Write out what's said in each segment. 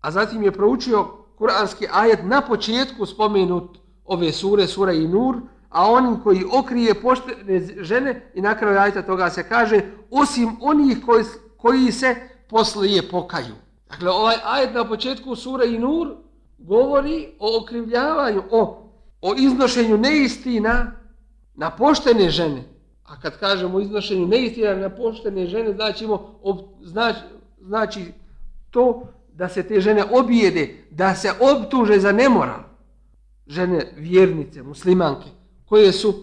a zatim je proučio kuranski ajet na početku spomenut ove sure, sura i nur, a on koji okrije poštene žene i na kraju ajta toga se kaže osim onih koji, koji se poslije pokaju. Dakle, ovaj ajet na početku sura i nur govori o okrivljavanju, o, o iznošenju neistina na poštene žene. A kad kažemo iznošenju neistina na poštene žene, znači, ob, znači, znači to da se te žene objede, da se obtuže za nemoral. Žene vjernice, muslimanke, koje su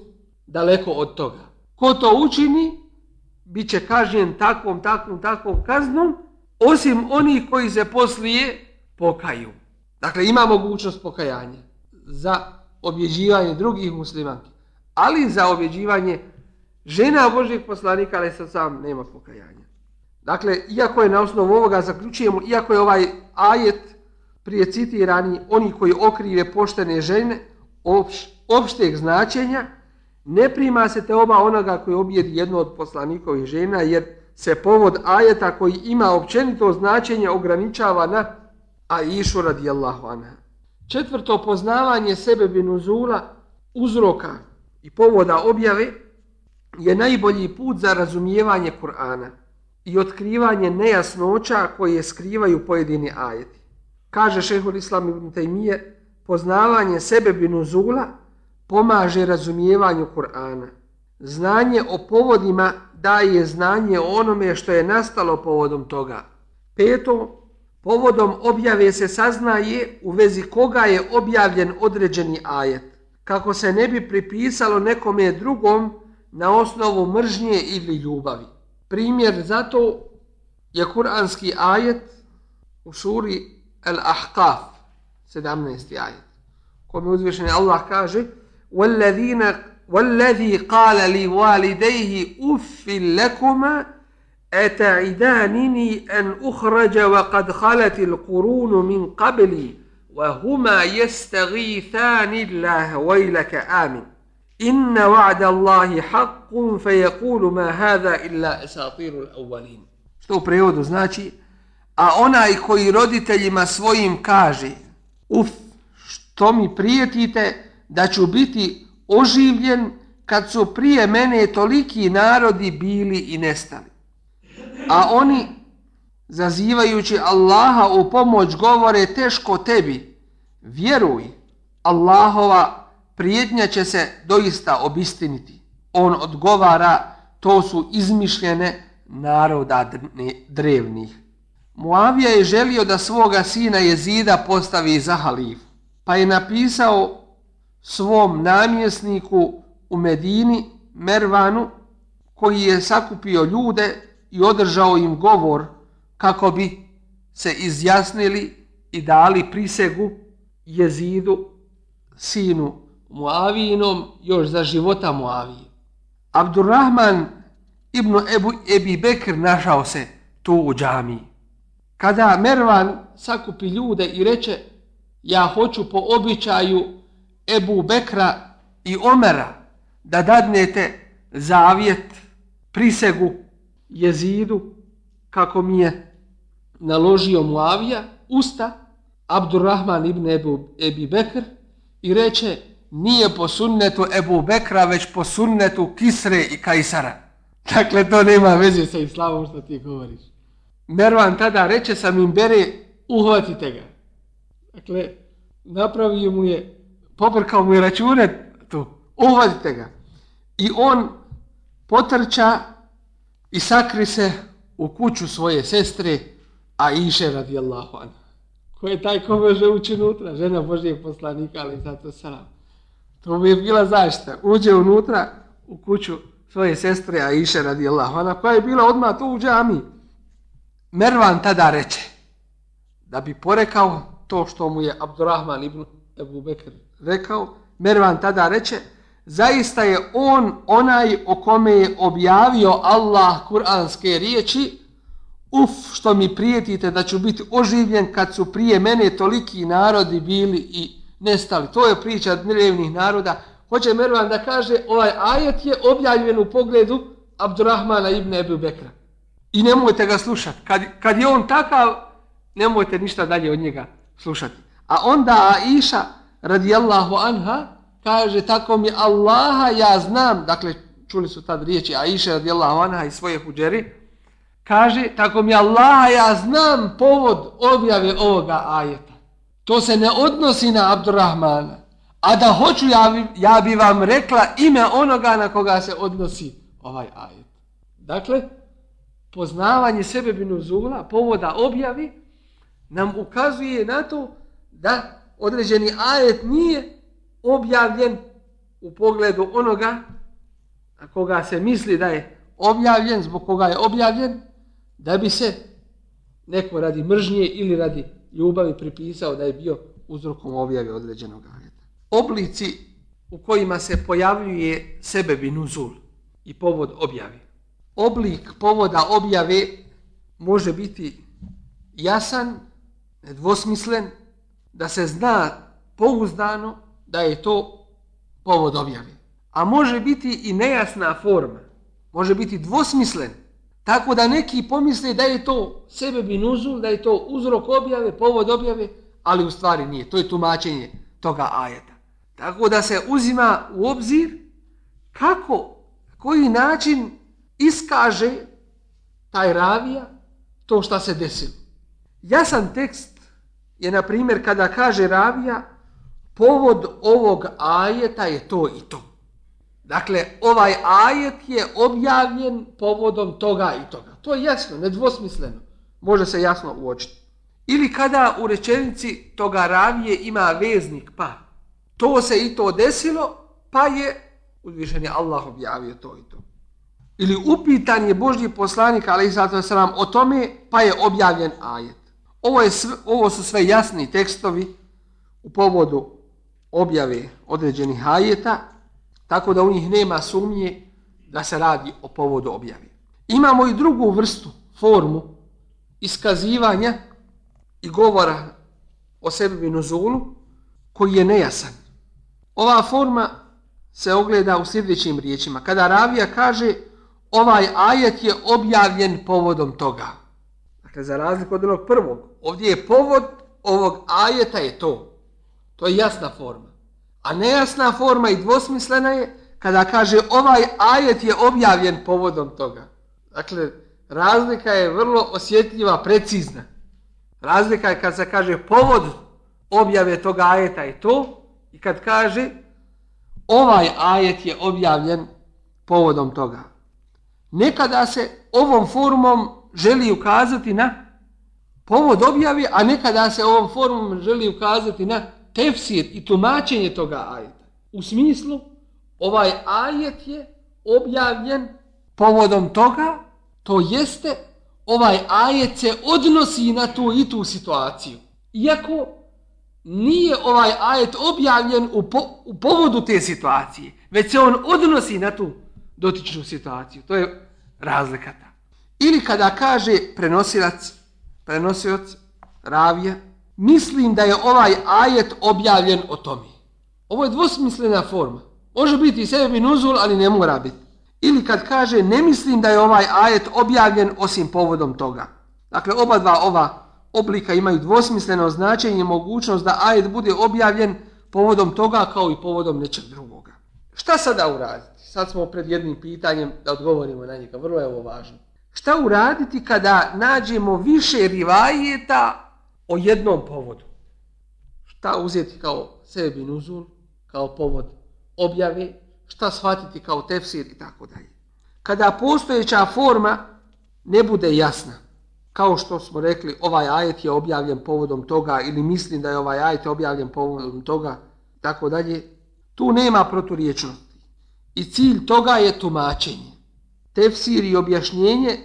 daleko od toga. Ko to učini, bit će kažnjen takvom, takvom, takvom kaznom, osim onih koji se poslije pokaju. Dakle, ima mogućnost pokajanja za objeđivanje drugih muslimanki, ali za objeđivanje žena Božih poslanika, ali sa sam nema pokajanja. Dakle, iako je na osnovu ovoga zaključujemo, iako je ovaj ajet prije citirani, oni koji okrive poštene žene, opš, opšteg značenja, ne prima se te oba onoga koji objedi jednu od poslanikovih žena, jer se povod ajeta koji ima općenito značenje ograničava na Aishu radijallahu anha. Četvrto poznavanje sebe binuzula, uzroka i povoda objave je najbolji put za razumijevanje Kur'ana i otkrivanje nejasnoća koje skrivaju pojedini ajeti. Kaže šehol islam ibn Taymiye, poznavanje sebe binuzula pomaže razumijevanju Kur'ana. Znanje o povodima daje znanje o onome što je nastalo povodom toga. Peto, povodom objave se saznaje u vezi koga je objavljen određeni ajet, kako se ne bi pripisalo nekome drugom na osnovu mržnje ili ljubavi. Primjer zato je kuranski ajet u suri Al-Ahqaf, 17. ajet, kome uzvišeni Allah kaže وَالَّذِينَ والذي قال لوالديه اف لكما اتعدانني ان اخرج وقد خلت القرون من قبلي وهما يستغيثان الله ويلك inna wa'da Allahi haqqun fe yakulu ma hadha illa asatirul awwalin. Što u prevodu znači a onaj koji roditeljima svojim kaže uf što mi prijetite da ću biti oživljen kad su prije mene toliki narodi bili i nestali. A oni, zazivajući Allaha u pomoć, govore teško tebi, vjeruj, Allahova prijetnja će se doista obistiniti. On odgovara, to su izmišljene naroda drevnih. Muavija je želio da svoga sina Jezida postavi za halif, pa je napisao svom namjesniku u Medini, Mervanu, koji je sakupio ljude i održao im govor kako bi se izjasnili i dali prisegu jezidu, sinu Muavinom, još za života Muavije. Abdurrahman ibn Ebu, Ebi Bekr našao se tu u džamiji. Kada Mervan sakupi ljude i reče ja hoću po običaju Ebu Bekra i Omera da dadnete zavjet, prisegu jezidu kako mi je naložio Muavija, usta Abdurrahman ibn Ebu Ebi Bekr i reče nije po sunnetu Ebu Bekra, već po sunnetu Kisre i Kajsara. Dakle, to nema veze sa islamom što ti govoriš. Mervan tada reče sa Mimbere, uhvatite ga. Dakle, napravio mu je, poprkao mu je račune tu, uhvatite ga. I on potrča i sakri se u kuću svoje sestre, a iše radijallahu anha. Ko je taj ko može ući unutra? Žena Božijeg poslanika, ali zato salam. To bi je bila zašta. Uđe unutra u kuću svoje sestre, Aisha radijallahu anha, koja je bila odmah tu u džami. Mervan tada reče, da bi porekao to što mu je Abdurrahman ibn Ebu Bekr rekao, Mervan tada reče, zaista je on onaj o kome je objavio Allah kuranske riječi uf što mi prijetite da ću biti oživljen kad su prije mene toliki narodi bili i nestali. To je priča drevnih naroda. Hoće Mervan da kaže ovaj ajet je objavljen u pogledu Abdurrahmana ibn Ebu Bekra. I nemojte ga slušati. Kad, kad je on takav nemojte ništa dalje od njega slušati. A onda Aisha radijallahu anha kaže tako mi Allaha ja znam, dakle čuli su tad riječi Aisha radijallahu anha i svoje huđeri, kaže tako mi Allaha ja znam povod objave ovoga ajeta. To se ne odnosi na Abdurrahmana. A da hoću, ja bi, ja bi vam rekla ime onoga na koga se odnosi ovaj ajet. Dakle, poznavanje sebe binuzula, povoda objavi, nam ukazuje na to da određeni ajet nije objavljen u pogledu onoga na koga se misli da je objavljen, zbog koga je objavljen, da bi se neko radi mržnje ili radi ljubavi pripisao da je bio uzrokom objave određenog ajeta. Oblici u kojima se pojavljuje sebebi nuzul i povod objave. Oblik povoda objave može biti jasan, dvosmislen, da se zna pouzdano da je to povod objave. A može biti i nejasna forma, može biti dvosmislen, tako da neki pomisle da je to sebe binuzul, da je to uzrok objave, povod objave, ali u stvari nije. To je tumačenje toga ajeta. Tako da se uzima u obzir kako, koji način iskaže taj ravija to šta se desilo. Jasan tekst je, na primjer, kada kaže ravija, povod ovog ajeta je to i to. Dakle, ovaj ajet je objavljen povodom toga i toga. To je jasno, nedvosmisleno. Može se jasno uočiti. Ili kada u rečenici toga ravije ima veznik pa. To se i to desilo, pa je uzvišen Allah objavio to i to. Ili upitan je Božji poslanik, ali i sada o tome, pa je objavljen ajet. Ovo, je sve, ovo su sve jasni tekstovi u povodu objave određenih ajeta, tako da u njih nema sumnje da se radi o povodu objave. Imamo i drugu vrstu, formu iskazivanja i govora o sebi nuzulu, koji je nejasan. Ova forma se ogleda u sljedećim riječima. Kada Ravija kaže ovaj ajet je objavljen povodom toga. Dakle, za razliku od onog prvog, ovdje je povod ovog ajeta je to. To je jasna forma. A nejasna forma i dvosmislena je kada kaže ovaj ajet je objavljen povodom toga. Dakle, razlika je vrlo osjetljiva, precizna. Razlika je kad se kaže povod objave toga ajeta i to i kad kaže ovaj ajet je objavljen povodom toga. Nekada se ovom formom želi ukazati na povod objave, a nekada se ovom formom želi ukazati na tefsir i tumačenje toga ajeta. U smislu, ovaj ajet je objavljen povodom toga, to jeste, ovaj ajet se odnosi na tu i tu situaciju. Iako nije ovaj ajet objavljen u, po, u povodu te situacije, već se on odnosi na tu dotičnu situaciju. To je razlikata. Ili kada kaže prenosilac, prenosilac, ravija, mislim da je ovaj ajet objavljen o tome. Ovo je dvosmislena forma. Može biti i sebi ali ne mora biti. Ili kad kaže ne mislim da je ovaj ajet objavljen osim povodom toga. Dakle, oba dva ova oblika imaju dvosmisleno značenje i mogućnost da ajet bude objavljen povodom toga kao i povodom nečeg drugoga. Šta sada uraditi? Sad smo pred jednim pitanjem da odgovorimo na njega. Vrlo je ovo važno. Šta uraditi kada nađemo više rivajeta o jednom povodu? Šta uzeti kao sebi nuzul, kao povod objave, šta shvatiti kao tefsir i tako dalje. Kada postojeća forma ne bude jasna, kao što smo rekli, ovaj ajet je objavljen povodom toga ili mislim da je ovaj ajet objavljen povodom toga, tako dalje, tu nema proturječnosti. I cilj toga je tumačenje. Tefsir i objašnjenje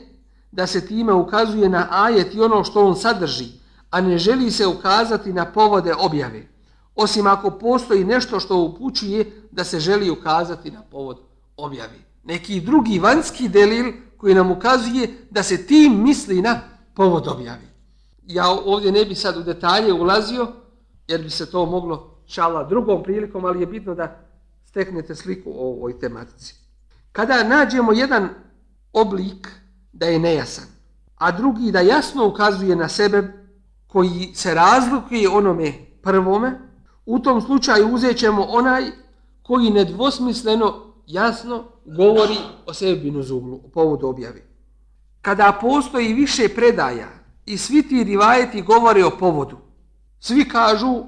da se time ukazuje na ajet i ono što on sadrži, a ne želi se ukazati na povode objave, osim ako postoji nešto što upućuje da se želi ukazati na povod objave. Neki drugi vanjski delil koji nam ukazuje da se tim misli na povod objave. Ja ovdje ne bi sad u detalje ulazio, jer bi se to moglo šala drugom prilikom, ali je bitno da steknete sliku o ovoj tematici. Kada nađemo jedan oblik da je nejasan, a drugi da jasno ukazuje na sebe koji se razlikuje onome prvome, u tom slučaju uzet ćemo onaj koji nedvosmisleno jasno govori o sebi nuzulu, o povodu objave. Kada postoji više predaja i svi ti rivajeti govore o povodu, svi kažu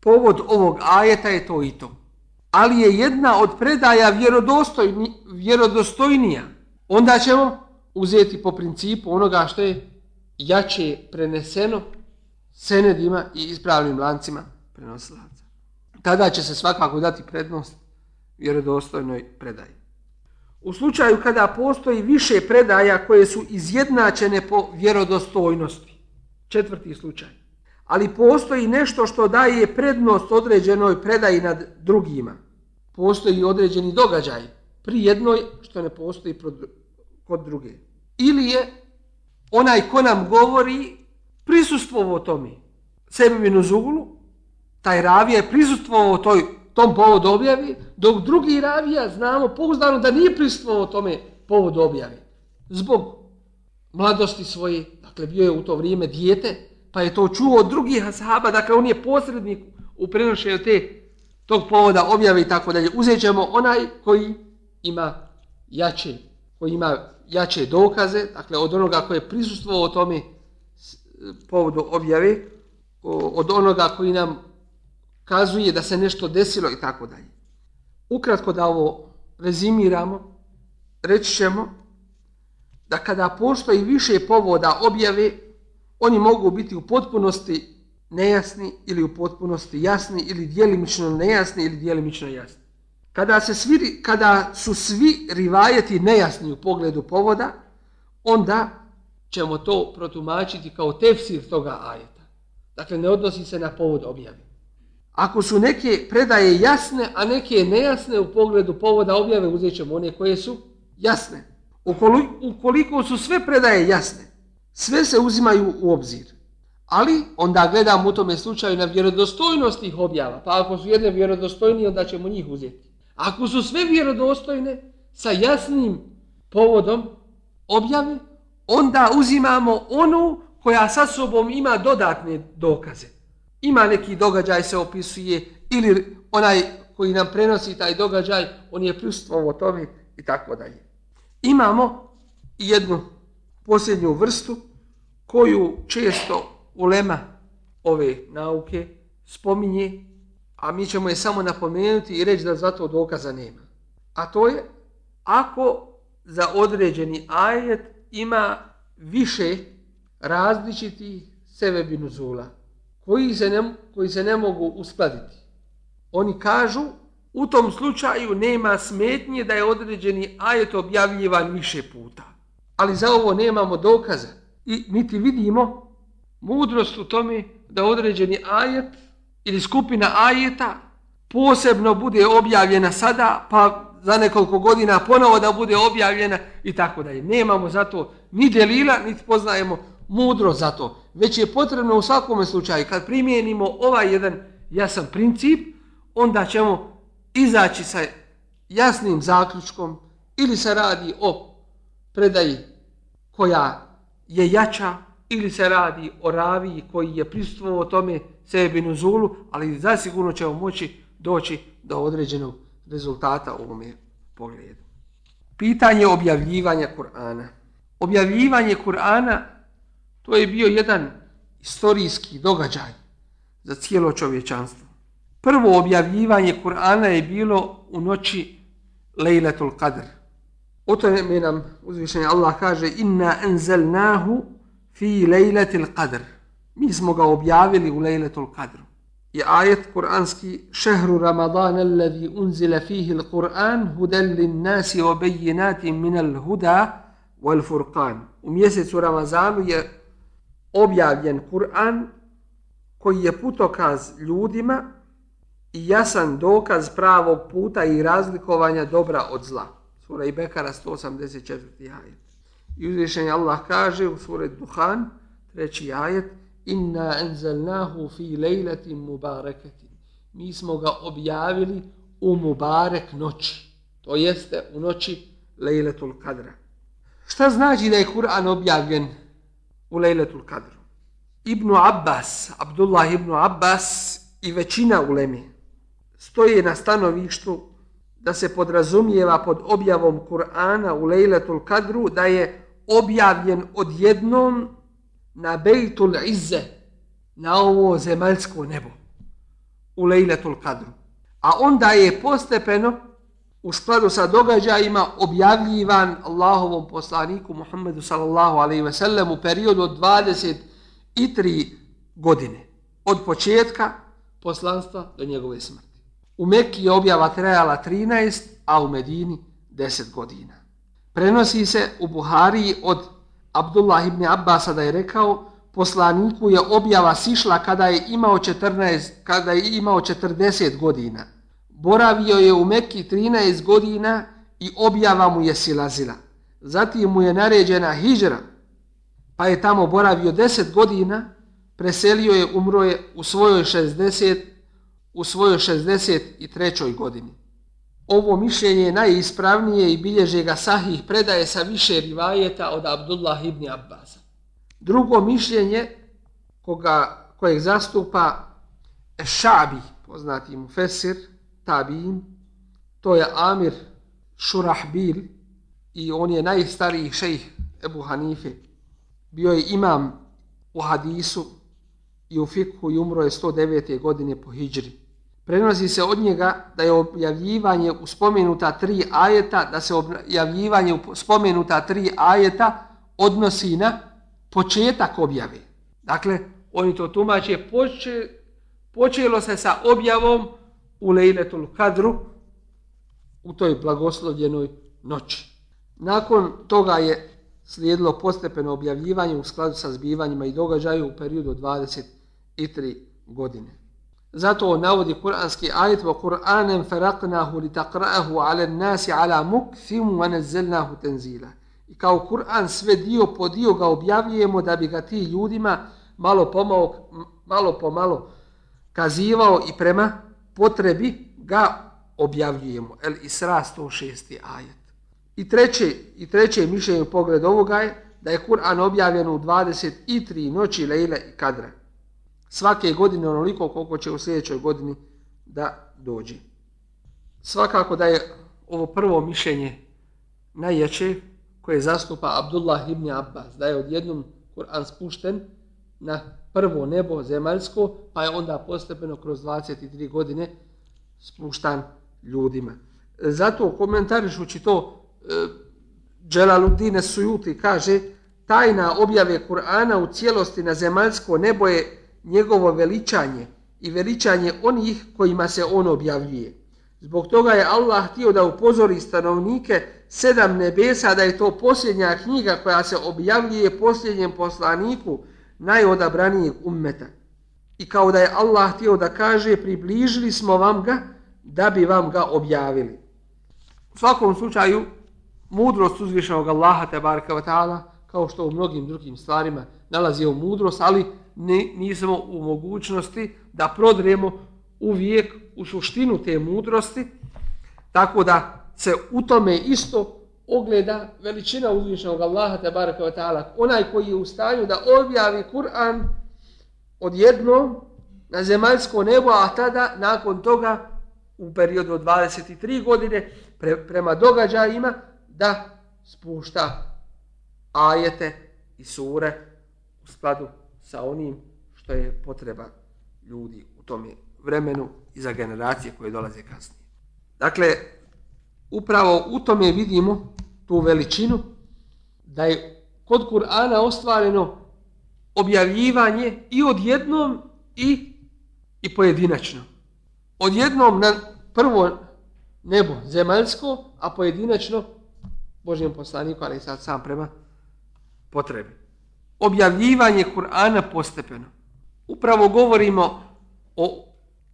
povod ovog ajeta je to i to. Ali je jedna od predaja vjerodostojni, vjerodostojnija. Onda ćemo uzeti po principu onoga što je jače preneseno senedima i ispravnim lancima prenosilaca. Tada će se svakako dati prednost vjerodostojnoj predaji. U slučaju kada postoji više predaja koje su izjednačene po vjerodostojnosti, četvrti slučaj, ali postoji nešto što daje prednost određenoj predaji nad drugima, postoji određeni događaj pri jednoj što ne postoji kod druge. Ili je onaj ko nam govori prisustvovao tome sebi zuglu, taj ravija je prisustvovao toj, tom povodu objavi, dok drugi ravija znamo pouzdano da nije prisustvovao tome povodu objavi. Zbog mladosti svoje, dakle bio je u to vrijeme dijete, pa je to čuo od drugih ashaba, dakle on je posrednik u prenošenju te, tog povoda objave i tako dalje. Uzet ćemo onaj koji ima jače, koji ima jače dokaze, dakle od onoga koji je prisustvovao tome povodu objave, od onoga koji nam kazuje da se nešto desilo i tako dalje. Ukratko da ovo rezimiramo, reći ćemo da kada postoji više povoda objave, oni mogu biti u potpunosti nejasni ili u potpunosti jasni ili dijelimično nejasni ili dijelimično jasni. Kada, se svi, kada su svi rivajeti nejasni u pogledu povoda, onda ćemo to protumačiti kao tefsir toga ajeta. Dakle, ne odnosi se na povod objave. Ako su neke predaje jasne, a neke nejasne u pogledu povoda objave, uzet ćemo one koje su jasne. Ukoliko su sve predaje jasne, sve se uzimaju u obzir. Ali onda gledamo u tome slučaju na vjerodostojnost tih objava. Pa ako su jedne vjerodostojnije, onda ćemo njih uzeti. Ako su sve vjerodostojne sa jasnim povodom objave, onda uzimamo onu koja sa sobom ima dodatne dokaze. Ima neki događaj se opisuje ili onaj koji nam prenosi taj događaj, on je prisutstvo tome i tako dalje. Imamo jednu posljednju vrstu koju često ulema ove nauke spominje, a mi ćemo je samo napomenuti i reći da zato dokaza nema. A to je ako za određeni ajet ima više različitih sebebinu zula, koji se, ne, koji se ne mogu uskladiti. Oni kažu u tom slučaju nema smetnje da je određeni ajet objavljivan više puta. Ali za ovo nemamo dokaza i niti vidimo mudrost u tome da određeni ajet ili skupina ajeta posebno bude objavljena sada, pa za nekoliko godina ponovo da bude objavljena i tako dalje. Nemamo zato ni delila, niti poznajemo mudro za to. Već je potrebno u svakom slučaju, kad primijenimo ovaj jedan jasan princip, onda ćemo izaći sa jasnim zaključkom ili se radi o predaji koja je jača ili se radi o raviji koji je prisutuo tome sebi nuzulu, ali zasigurno ćemo moći doći do određenog rezultata u ovome pogledu. Pitanje objavljivanja Kur'ana. Objavljivanje Kur'ana to je bio jedan istorijski događaj za cijelo čovječanstvo. Prvo objavljivanje Kur'ana je bilo u noći Lejletul Qadr. O tome nam uzvišenje Allah kaže Inna enzelnahu fi lejletil qadr. Mi smo ga objavili u lejletul Kadru. je ajet kuranski šehru Ramadan alladhi unzila fihi al-Qur'an hudan lin-nasi wa bayyinatin min al-huda wal-furqan. U mjesecu Ramazanu je objavljen Kur'an koji je putokaz ljudima i jasan dokaz pravog puta i razlikovanja dobra od zla. Sura Ibekara 184. ajet. I uzvišenje Allah kaže u suri Duhan, treći ajet, inna enzelnahu fi lejletin mubareketin. Mi smo ga objavili u mubarek noći. To jeste u noći lejletul kadra. Šta znači da je Kur'an objavljen u lejletul kadru? Ibnu Abbas, Abdullah ibn Abbas i većina ulemi stoje na stanovištu da se podrazumijeva pod objavom Kur'ana u Lejletul Kadru da je objavljen odjednom na Bejtul Izze, na ovo zemaljsko nebo, u Lejletul Kadru. A onda je postepeno, u skladu sa događajima, objavljivan Allahovom poslaniku Muhammedu sallallahu alaihi ve sellem u periodu od 23 godine. Od početka poslanstva do njegove smrti. U Mekki je objava trajala 13, a u Medini 10 godina. Prenosi se u Buhariji od Abdullah ibn Abbasa da je rekao poslaniku je objava sišla kada je imao 14, kada je imao 40 godina. Boravio je u Mekki 13 godina i objava mu je silazila. Zatim mu je naređena hijra, pa je tamo boravio 10 godina, preselio je, umro je u svojoj 60, u svojoj 63. godini. Ovo mišljenje je najispravnije i bilježe ga sahih predaje sa više rivajeta od Abdullah ibn Abbasa. Drugo mišljenje koga, kojeg zastupa Šabi, poznati mu Fesir, Tabin, to je Amir Šurahbil i on je najstariji šejh Ebu Hanife. Bio je imam u hadisu i u fikhu i umro je 109. godine po hijđri. Prenosi se od njega da je objavljivanje u spomenuta tri ajeta, da se objavljivanje u spomenuta tri ajeta odnosi na početak objave. Dakle, oni to tumače, poče, počelo se sa objavom u Lejletul Kadru, u toj blagoslovljenoj noći. Nakon toga je slijedilo postepeno objavljivanje u skladu sa zbivanjima i događaju u periodu 23 godine. Zato navodi kuranski ajet wa Kur'anem faraqnahu li taqra'ahu ala nasi ala mukthim wa nazzalnahu tanzila. I kao Kur'an sve dio po dio ga objavljujemo da bi ga ti ljudima malo pomalo, malo pomalo kazivao i prema potrebi ga objavljujemo. El Isra 106. ajet. I treće, i treće mišljenje u pogled ovoga je da je Kur'an objavljen u 23 noći Lejle i Kadra svake godine onoliko koliko će u sljedećoj godini da dođe. Svakako da je ovo prvo mišljenje najjače koje zastupa Abdullah ibn Abbas, da je odjednom Kur'an spušten na prvo nebo zemaljsko, pa je onda postepeno kroz 23 godine spuštan ljudima. Zato komentarišući to, e, Dželaluddine Sujuti kaže, tajna objave Kur'ana u cijelosti na zemaljsko nebo je njegovo veličanje i veličanje onih kojima se on objavljuje. Zbog toga je Allah htio da upozori stanovnike sedam nebesa da je to posljednja knjiga koja se objavljuje posljednjem poslaniku najodabranijeg ummeta. I kao da je Allah htio da kaže približili smo vam ga da bi vam ga objavili. U svakom slučaju mudrost uzvišenog Allaha te baraka wa ta'ala kao što u mnogim drugim stvarima nalazi u mudrost, ali ne, nismo u mogućnosti da prodremo uvijek u suštinu te mudrosti, tako da se u tome isto ogleda veličina uzvišenog Allaha te baraka wa ta'ala. Onaj koji je u stanju da objavi Kur'an odjednom na zemaljsko nebo, a tada nakon toga u periodu od 23 godine pre, prema događajima da spušta ajete i sure u skladu sa onim što je potreba ljudi u tom vremenu i za generacije koje dolaze kasnije. Dakle, upravo u tome vidimo tu veličinu da je kod Kur'ana ostvareno objavljivanje i odjednom i, i pojedinačno. Odjednom na prvo nebo zemaljsko, a pojedinačno Božijem poslaniku, ali sad sam prema potrebi objavljivanje Kur'ana postepeno. Upravo govorimo o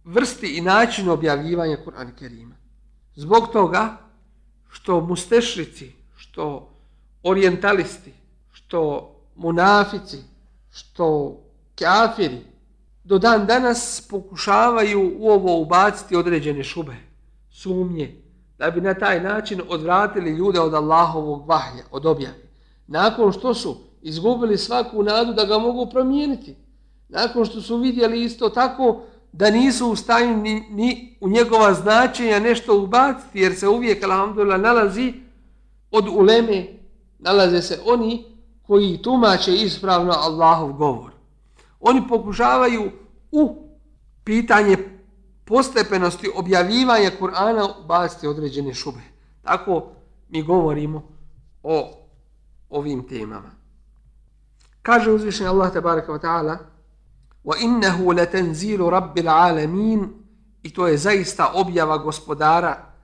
vrsti i načinu objavljivanja Kur'ana Kerima. Zbog toga što mustešrici, što orientalisti, što munafici, što kafiri, do dan danas pokušavaju u ovo ubaciti određene šube, sumnje, da bi na taj način odvratili ljude od Allahovog vahja, od objave. Nakon što su izgubili svaku nadu da ga mogu promijeniti. nakon što su vidjeli isto tako da nisu u stanju ni, ni u njegova značenja nešto ubaciti, jer se uvijek, alhamdulillah, nalazi od uleme, nalaze se oni koji tumače ispravno Allahov govor. Oni pokušavaju u pitanje postepenosti objavljivanja Kur'ana ubaciti određene šube. Tako mi govorimo o ovim temama. Kaže uzvišenje Allah tabaraka wa ta'ala وَإِنَّهُ لَتَنْزِيلُ رَبِّ الْعَالَمِينَ I to je zaista objava gospodara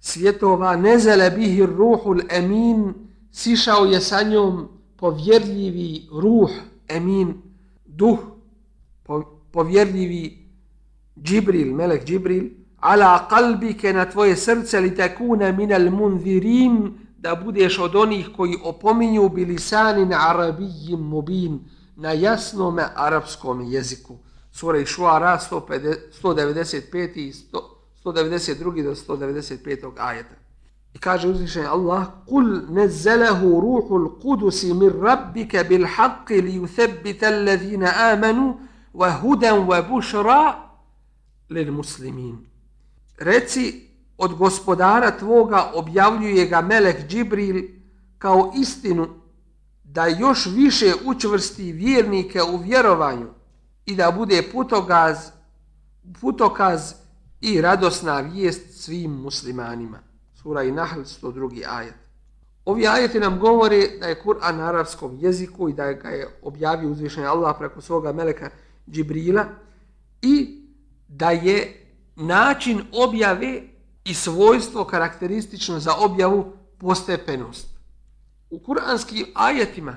svjetova. نَزَلَ بِهِ الرُّوحُ الْأَمِينَ Sišao je sa njom povjerljivi ruh, emin, duh, povjerljivi Džibril, melek Džibril, ala kalbike na tvoje srce li tekune minel munzirin, da budeš od onih koji opominju bilisanin arabijim mubin, na jasnom arapskom jeziku. Sura Išuara 195. i 192. do 195. ajeta. I kaže uzvišen Allah, Kul nezelehu ruhul kudusi min rabbike bil haqqi li yuthebbite allazina amanu wa hudan wa bušra lil muslimin. Reci, od gospodara tvoga objavljuje ga Melek Džibril kao istinu da još više učvrsti vjernike u vjerovanju i da bude putokaz, putokaz i radosna vijest svim muslimanima. Sura i Nahl 102. ajet. Ovi ajeti nam govore da je Kur'an na arapskom jeziku i da ga je objavio uzvišenje Allah preko svoga meleka Džibrila i da je način objave i svojstvo karakteristično za objavu postepenost. U kuranskim ajetima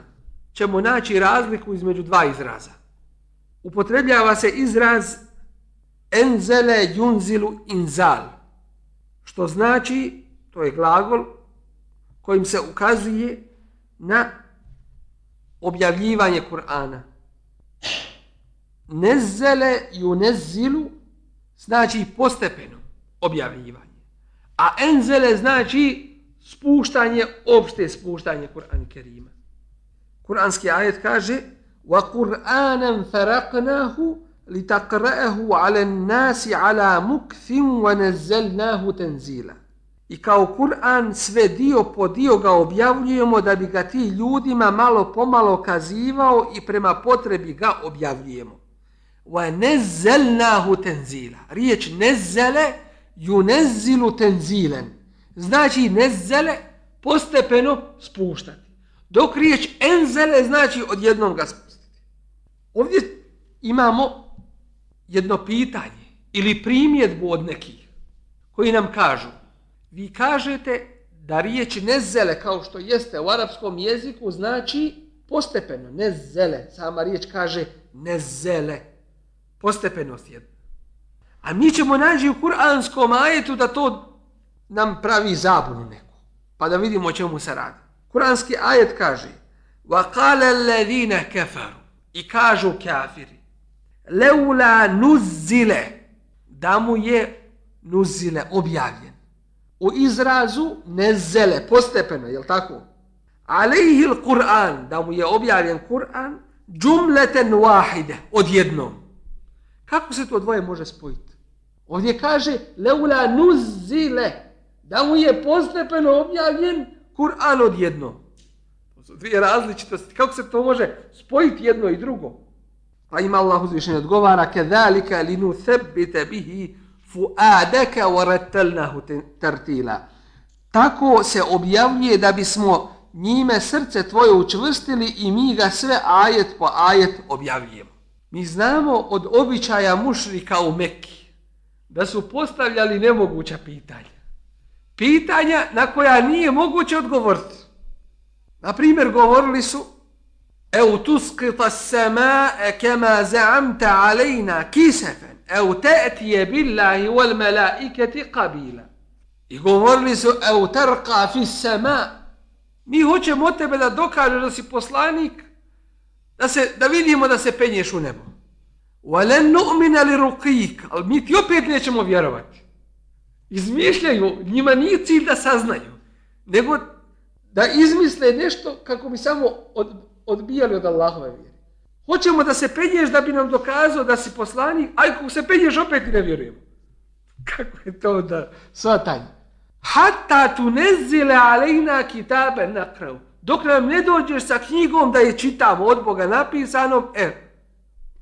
ćemo naći razliku između dva izraza. Upotrebljava se izraz enzele junzilu inzal, što znači, to je glagol, kojim se ukazuje na objavljivanje Kur'ana. Nezele ju znači postepeno objavljivanje. A enzele znači spuštanje, opšte spuštanje Kur'an Kerima. Kur'anski ajet kaže وَقُرْآنًا فَرَقْنَاهُ لِتَقْرَأَهُ عَلَى النَّاسِ عَلَى مُكْثٍ وَنَزَّلْنَاهُ تَنْزِيلًا. I kao Kur'an sve dio po dio ga objavljujemo da bi ga ti ljudima malo pomalo kazivao i prema potrebi ga objavljujemo. وَنَزَّلْنَاهُ تَنْزِيلًا. Riječ nezele yunazzilu tanzilan. Znači nazzala postepeno spuštati. Dok riječ enzele znači odjednom ga spustiti. Ovdje imamo jedno pitanje ili primjedbu od nekih koji nam kažu vi kažete da riječ nezele kao što jeste u arapskom jeziku znači postepeno, nezele. Sama riječ kaže nezele. Postepenost jedna. A mi ćemo naći u kuranskom ajetu da to nam pravi zabunu neku. Pa da vidimo o čemu se radi. Kuranski ajet kaže وَقَالَ الَّذِينَ كَفَرُوا I kažu kafiri لَوْلَا نُزِّلَ Da mu je nuzile objavljen. U izrazu nezele, postepeno, je li tako? Alejhi Kur'an, da mu je objavljen Kur'an, džumleten wahide, odjednom. Kako se to dvoje može spojiti? Ovdje kaže, leula nuzile, da mu je postepeno objavljen Kur'an odjednom. To su dvije različitosti. Kako se to može spojiti jedno i drugo? Pa ima Allah uzvišenje odgovara, kedalika li nu bihi fuadaka warattalnahu tartila. Tako se objavljuje da bismo njime srce tvoje učvrstili i mi ga sve ajet po ajet objavljujemo. Mi znamo od običaja mušrika u Mekki da su postavljali nemoguća pitanja. Pitanja na koja nije moguće odgovoriti. Na primjer, govorili su Eu tuskita sema kema zaamta alejna kisefen. Eu te'tije billahi wal melaiketi qabila. I govorili su Eu terqa fi sema. Mi hoćemo od tebe da dokaže da si poslanik da, se, da vidimo da se penješ u nebo. Walen نؤمن لرقيك. Ali mi ti opet nećemo vjerovati. Izmišljaju, njima nije cilj da saznaju, nego da izmisle nešto kako bi samo od, odbijali od Allahove vjere. Hoćemo da se penješ da bi nam dokazao da si poslanik, a ako se penješ opet ne vjerujemo. Kako je to da svatanje? Hatta tu nezile alejna kitabe nakrav. Dok nam ne dođeš sa knjigom da je čitamo od Boga napisanom, e,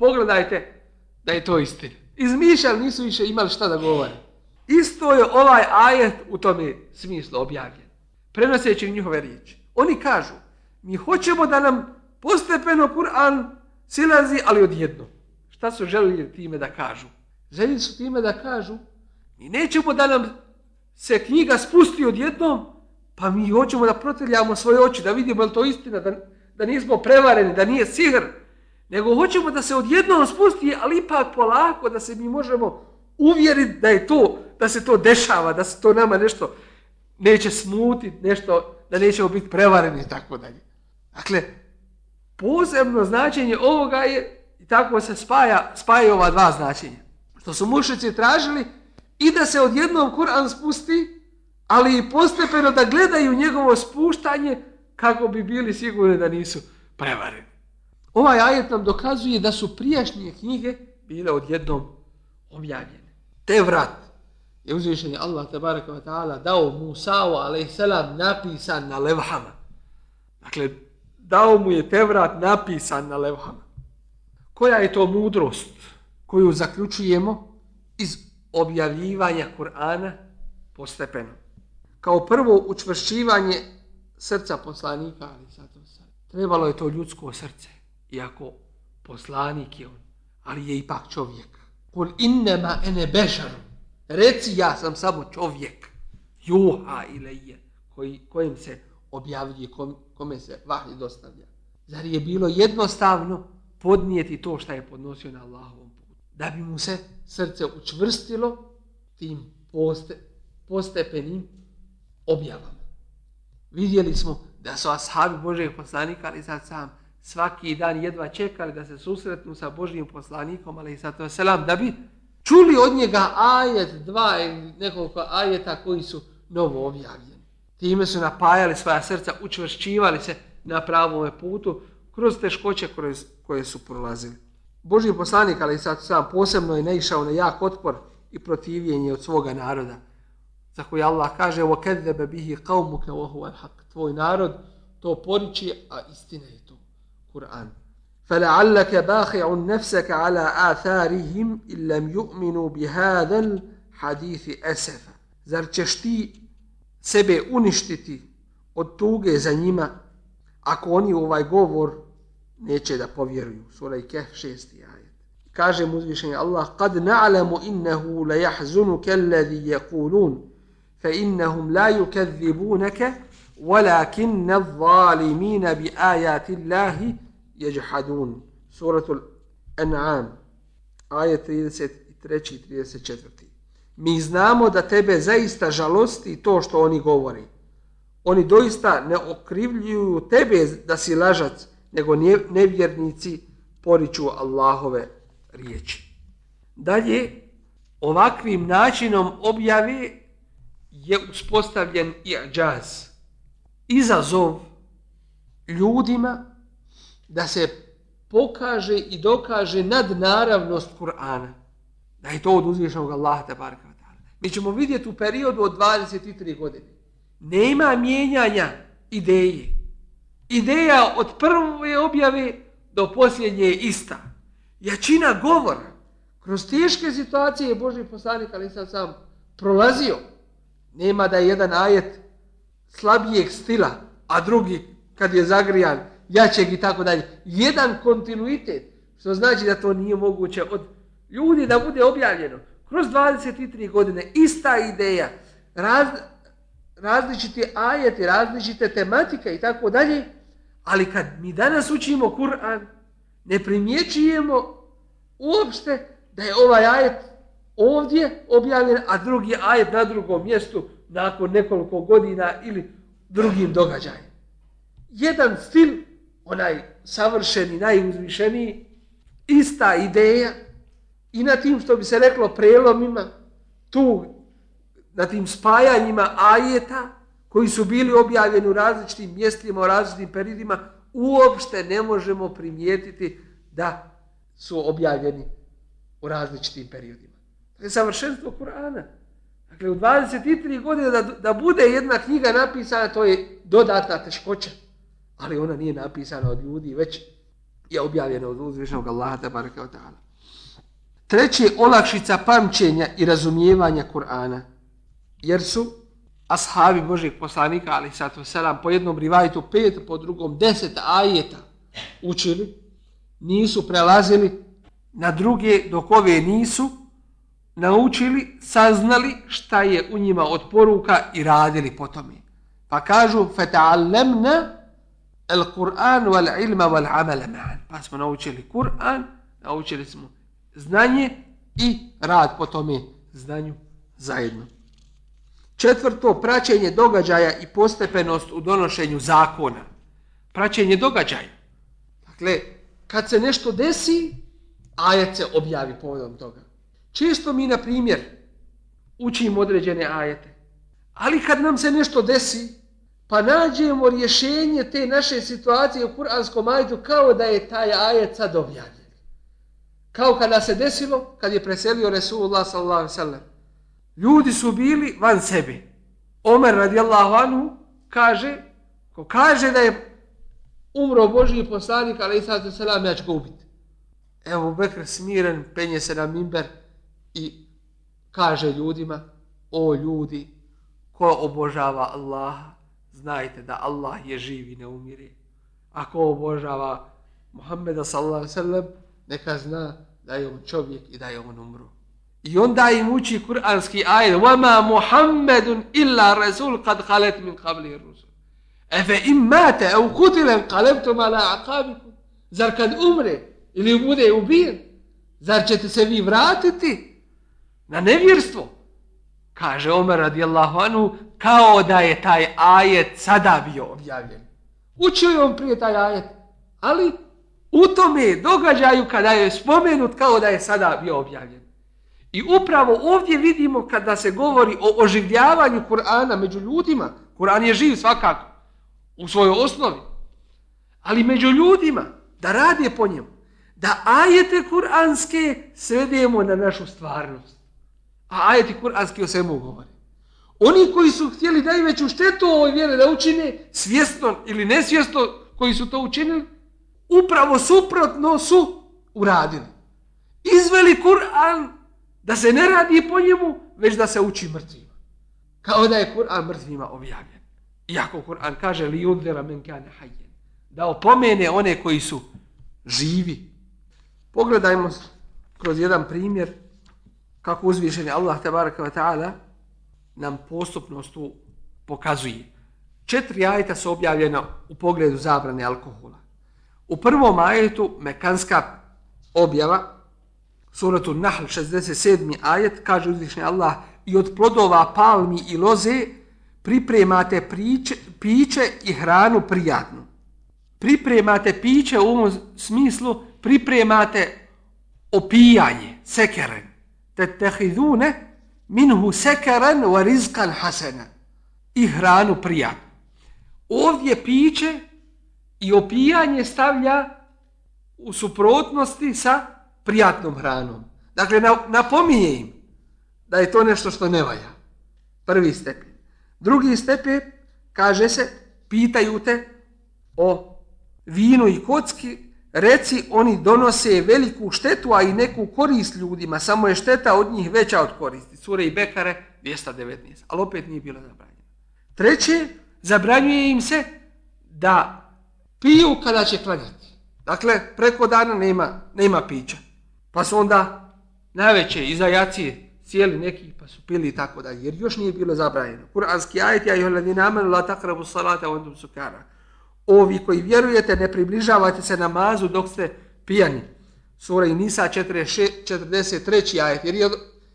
pogledajte da je to istina. Izmišljali nisu više imali šta da govore. Isto je ovaj ajet u tome smislu objavljen. Prenoseći njihove riječi. Oni kažu, mi hoćemo da nam postepeno Kur'an silazi, ali odjedno. Šta su želili time da kažu? Želili su time da kažu, mi nećemo da nam se knjiga spusti odjednom, pa mi hoćemo da protrljamo svoje oči, da vidimo je to istina, da, da nismo prevareni, da nije sihr, nego hoćemo da se odjednom spusti, ali ipak polako, da se mi možemo uvjeriti da je to, da se to dešava, da se to nama nešto neće smutiti, nešto, da nećemo biti prevareni i tako dalje. Dakle, posebno značenje ovoga je, i tako se spaja, spaja ova dva značenja. Što su mušici tražili i da se odjednom Kur'an spusti, ali i postepeno da gledaju njegovo spuštanje kako bi bili sigurni da nisu prevareni. Ovaj ajet nam dokazuje da su prijašnje knjige bile odjednom objavljene. Te vrat je uzvišenje Allah tabaraka wa ta'ala dao Musa'u a.s. napisan na levhama. Dakle, dao mu je Tevrat napisan na levhama. Koja je to mudrost koju zaključujemo iz objavljivanja Kur'ana postepeno? Kao prvo učvršćivanje srca poslanika, ali sad, sad. Trebalo je to ljudsko srce, iako poslanik je on, ali je ipak čovjek. Kul innema ene bešar. reci ja sam samo čovjek, juha ilaje. koji, kojim se objavljuje, kom, kome se vahij dostavlja. Zar je bilo jednostavno podnijeti to što je podnosio na Allahovom putu? Da bi mu se srce učvrstilo tim poste, postepenim objavama. Vidjeli smo da su ashabi Božeg poslanika, ali sad sam svaki dan jedva čekali da se susretnu sa Božijim poslanikom, ali sad to selam, da bi čuli od njega ajet, dva ili nekoliko ajeta koji su novo objavljeni. Time su napajali svoja srca, učvršćivali se na pravom putu kroz teškoće koje su prolazili. Božji poslanik, ali sad sam posebno je neišao na jak otpor i protivljenje od svoga naroda. Za koje Allah kaže وَكَذَّبَ بِهِ قَوْمُكَ وَهُوَ الْحَقِّ Tvoj narod to poriči, a istina je Kur'an. فَلَعَلَّكَ بَاخِعُ نَفْسَكَ عَلَىٰ آثَارِهِمْ إِلَّمْ يُؤْمِنُوا بِهَذَا الْحَدِيثِ أَسَفَ Zar ćeš ti sebe uništiti od tuge za njima ako oni ovaj govor neće da povjeruju. Sura i Kehf šesti ajet. Kaže mu uzvišenje Allah Kad na'lamu innehu la jahzunu kelladhi jekulun fa innahum la yukadzibunaka ولكن الظالمين bi الله يجحدون jeđhadun. Suratul An'am ajet 33. i 34 mi znamo da tebe zaista žalosti to što oni govori. Oni doista ne okrivljuju tebe da si lažac, nego nevjernici poriču Allahove riječi. Dalje, ovakvim načinom objave je uspostavljen i ađaz. Izazov ljudima da se pokaže i dokaže nadnaravnost Kur'ana. Da je to od uzvišnog Allaha te barka. Mi ćemo vidjeti u periodu od 23 godine. Nema mijenjanja ideje. Ideja od prve objave do posljednje je ista. Jačina govora kroz teške situacije je Boži poslanik, ali sam sam prolazio. Nema da je jedan ajet slabijeg stila, a drugi kad je zagrijan, jačeg i tako dalje. Jedan kontinuitet, što znači da to nije moguće od ljudi da bude objavljeno. Kroz 23 godine ista ideja, raz, različiti ajeti, različite tematike i tako dalje, ali kad mi danas učimo Kur'an, ne primjećujemo uopšte da je ovaj ajet ovdje objavljen, a drugi ajet na drugom mjestu nakon nekoliko godina ili drugim događajem. Jedan stil, onaj savršeni, najuzvišeniji, ista ideja, i na tim što bi se reklo prelomima, tu, na tim spajanjima ajeta koji su bili objavljeni u različitim mjestima, u različitim periodima, uopšte ne možemo primijetiti da su objavljeni u različitim periodima. To je savršenstvo Kur'ana. Dakle, u 23 godine da, da bude jedna knjiga napisana, to je dodatna teškoća. Ali ona nije napisana od ljudi, već je objavljena od uzvišnog Allaha tabaraka wa ta'ala. Treće, olakšica pamćenja i razumijevanja Kur'ana. Jer su ashabi Božih poslanika, ali sato selam, po jednom rivajtu pet, po drugom deset ajeta učili, nisu prelazili na druge dok ove nisu naučili, saznali šta je u njima od poruka i radili po tome. Pa kažu, فَتَعَلَّمْنَا الْقُرْآنُ وَالْعِلْمَ wal-ilma wal-amala. Pa smo naučili Kur'an, naučili smo znanje i rad po tome znanju zajedno. Četvrto, praćenje događaja i postepenost u donošenju zakona. Praćenje događaja. Dakle, kad se nešto desi, ajet se objavi povodom toga. Često mi, na primjer, učimo određene ajete. Ali kad nam se nešto desi, pa nađemo rješenje te naše situacije u kuranskom ajetu kao da je taj ajet sad objavljen. Kao kada se desilo, kad je preselio Resulullah sallallahu sallam. Ljudi su bili van sebe. Omer radijallahu anhu kaže, ko kaže da je umro Božji poslanik, ali i sada selam, ja ću ga ubiti. Evo Bekr smiren, penje se na mimber i kaže ljudima, o ljudi, ko obožava Allaha, znajte da Allah je živ i ne umire. Ako obožava Muhammeda sallallahu sallam, neka zna da je on čovjek i da je on umro. I onda im uči kuranski ajet وَمَا مُحَمَّدٌ إِلَّا رَسُولٌ قَدْ خَلَتْ مِنْ قَبْلِهِ الرُّسُلُ Efe im mate, au kutilen, kalebtum ala akabikum. Zar kad umre ili bude ubijen, zar ćete se vi vratiti na nevjerstvo? Kaže Omer radijallahu anhu, kao da je taj ajet sada bio objavljen. Učio je on prije taj ajet, ali u tome događaju kada je spomenut kao da je sada bio objavljen. I upravo ovdje vidimo kada se govori o oživljavanju Kur'ana među ljudima, Kur'an je živ svakako u svojoj osnovi, ali među ljudima da radi po njemu, da ajete kur'anske svedemo na našu stvarnost. A ajeti kur'anski o svemu govori. Oni koji su htjeli najveću štetu ovoj vjere da učine, svjesno ili nesvjesno koji su to učinili, upravo suprotno su uradili. Izveli Kur'an da se ne radi po njemu, već da se uči mrtvima. Kao da je Kur'an mrtvima objavljen. Iako Kur'an kaže li yudhira men kana hayyan. Da opomene one koji su živi. Pogledajmo kroz jedan primjer kako uzvišeni Allah tabaraka wa ta'ala nam postupnost tu pokazuje. Četiri ajeta su objavljena u pogledu zabrane alkohola. U prvom ajetu mekanska objava, suratu Nahl 67. ajet, kaže uzvišeni Allah, i od plodova palmi i loze pripremate priče, piće i hranu prijatnu. Pripremate piće u ovom smislu, pripremate opijanje, sekeren tetehidune minhu sekeren wa rizkan hasena. I hranu prijatnu. Ovdje piće i opijanje stavlja u suprotnosti sa prijatnom hranom. Dakle, napominje im da je to nešto što ne valja. Prvi stepen. Drugi stepen, kaže se, pitaju te o vinu i kocki, reci, oni donose veliku štetu, a i neku korist ljudima, samo je šteta od njih veća od koristi. Sure i Bekare, 219. Ali opet nije bilo zabranjeno. Treće, zabranjuje im se da piju kada će klanjati. Dakle, preko dana nema, nema pića. Pa su onda najveće iza jacije cijeli neki pa su pili i tako dalje. Jer još nije bilo zabranjeno. Kur'anski ajet ja ihoj ladina amenu la takrabu salata ondum endum sukara. Ovi koji vjerujete ne približavate se namazu dok ste pijani. Sura i Nisa 43. ajet. Jer je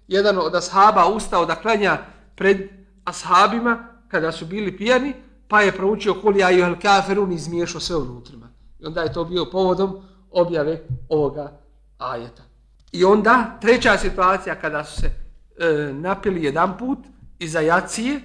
jedan od ashaba ustao da klanja pred ashabima kada su bili pijani pa je proučio kuli ja juhel kaferun i izmiješao sve unutrima. I onda je to bio povodom objave ovoga ajeta. I onda treća situacija kada su se e, napili jedan put iza jacije, e,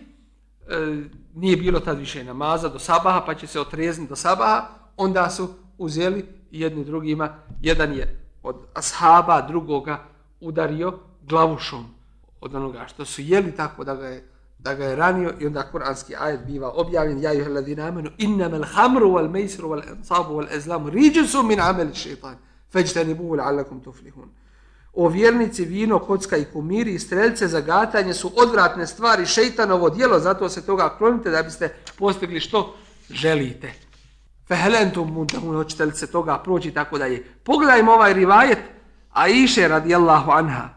nije bilo tad više namaza do sabaha, pa će se otrezni do sabaha, onda su uzeli jedni drugima. Jedan je od ashaba drugoga udario glavušom od onoga što su jeli tako da ga je da ga je ranio i onda kuranski ajet biva objavljen. Ja juhel ladina amenu innamal hamru wal mejsru wal ansabu wal ezlamu riđusu min amali šeitan. Feđteni la'allakum tuflihun o vjernici vino, kocka i kumiri i strelce za gatanje su odvratne stvari šeitanovo dijelo zato se toga klonite da biste postigli što želite fehelentum mundamun hoćete li se toga proći tako da je pogledajmo ovaj rivajet Aisha radijallahu anha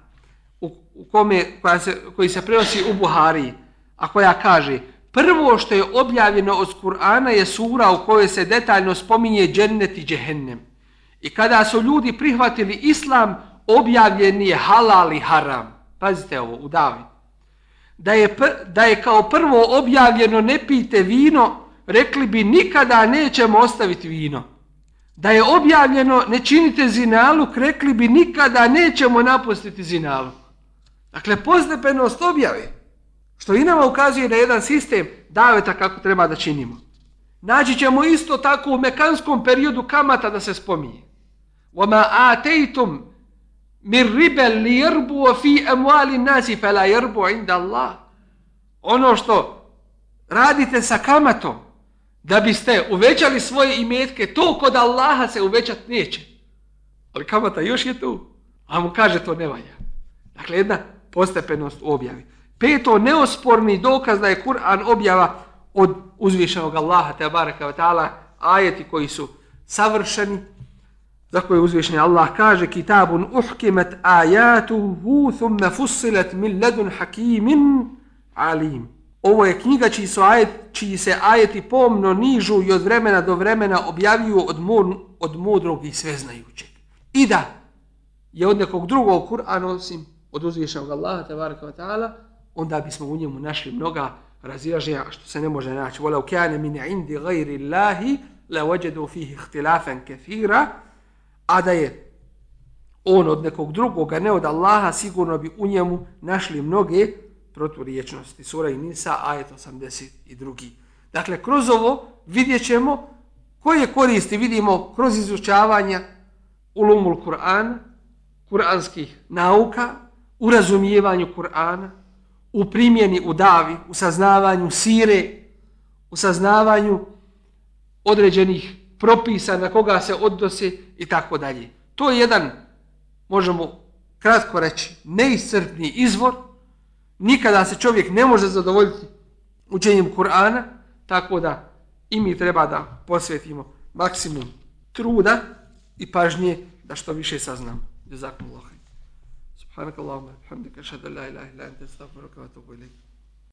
u, u kome, koja se, koji se prenosi u Buhariji a koja kaže prvo što je objavljeno od Kur'ana je sura u kojoj se detaljno spominje džennet i džehennem. I kada su ljudi prihvatili islam, objavljen je halal i haram. Pazite ovo, u Davi. Da je, da je kao prvo objavljeno ne pijte vino, rekli bi nikada nećemo ostaviti vino. Da je objavljeno ne činite zinaluk, rekli bi nikada nećemo napustiti zinaluk. Dakle, postepenost objave. Što i nama ukazuje na jedan sistem daveta kako treba da činimo. Naći ćemo isto tako u mekanskom periodu kamata da se spominje. وَمَا آتَيْتُمْ min ribel li jerbu fi emuali nasi fe la jerbu inda Allah. Ono što radite sa kamatom da biste uvećali svoje imetke, to kod Allaha se uvećat neće. Ali kamata još je tu. A mu kaže to ne valja. Dakle, jedna postepenost u objavi. Peto, neosporni dokaz da je Kur'an objava od uzvišenog Allaha, te baraka ta'ala, ajeti koji su savršeni, za koje uzvišeni Allah kaže, kitabun uhkimet ajatuhu thumme fussilet min ledun hakimin alim. Ovo je knjiga čiji, su ajet, čiji se ajeti pomno nižu i od vremena do vremena objavljuju od, mur, od mudrog i sveznajućeg. I da je od nekog drugog Kur'ana, osim od uzvišenog Allaha, tabaraka wa ta'ala, onda bismo u njemu našli mnoga razilaženja što se ne može naći. Vola ukjane min indi gajri Allahi la vajedu fihi ihtilafen kefira, a da je on od nekog drugoga, ne od Allaha, sigurno bi u njemu našli mnoge proturiječnosti. Sura i Nisa, ajet 82. Dakle, kroz ovo vidjet ćemo koje koristi vidimo kroz izučavanja ulumul Kur'an, kuranskih nauka, u razumijevanju Kur'ana, u primjeni u davi, u saznavanju sire, u saznavanju određenih propisa na koga se odnosi i tako dalje. To je jedan, možemo kratko reći, neiscrpni izvor. Nikada se čovjek ne može zadovoljiti učenjem Kur'ana, tako da i mi treba da posvetimo maksimum truda i pažnje da što više saznam. Jezakum Allah. Subhanakallahumma, alhamdika, šadu la ilaha ila, ente, wa rukavatu, bojliku.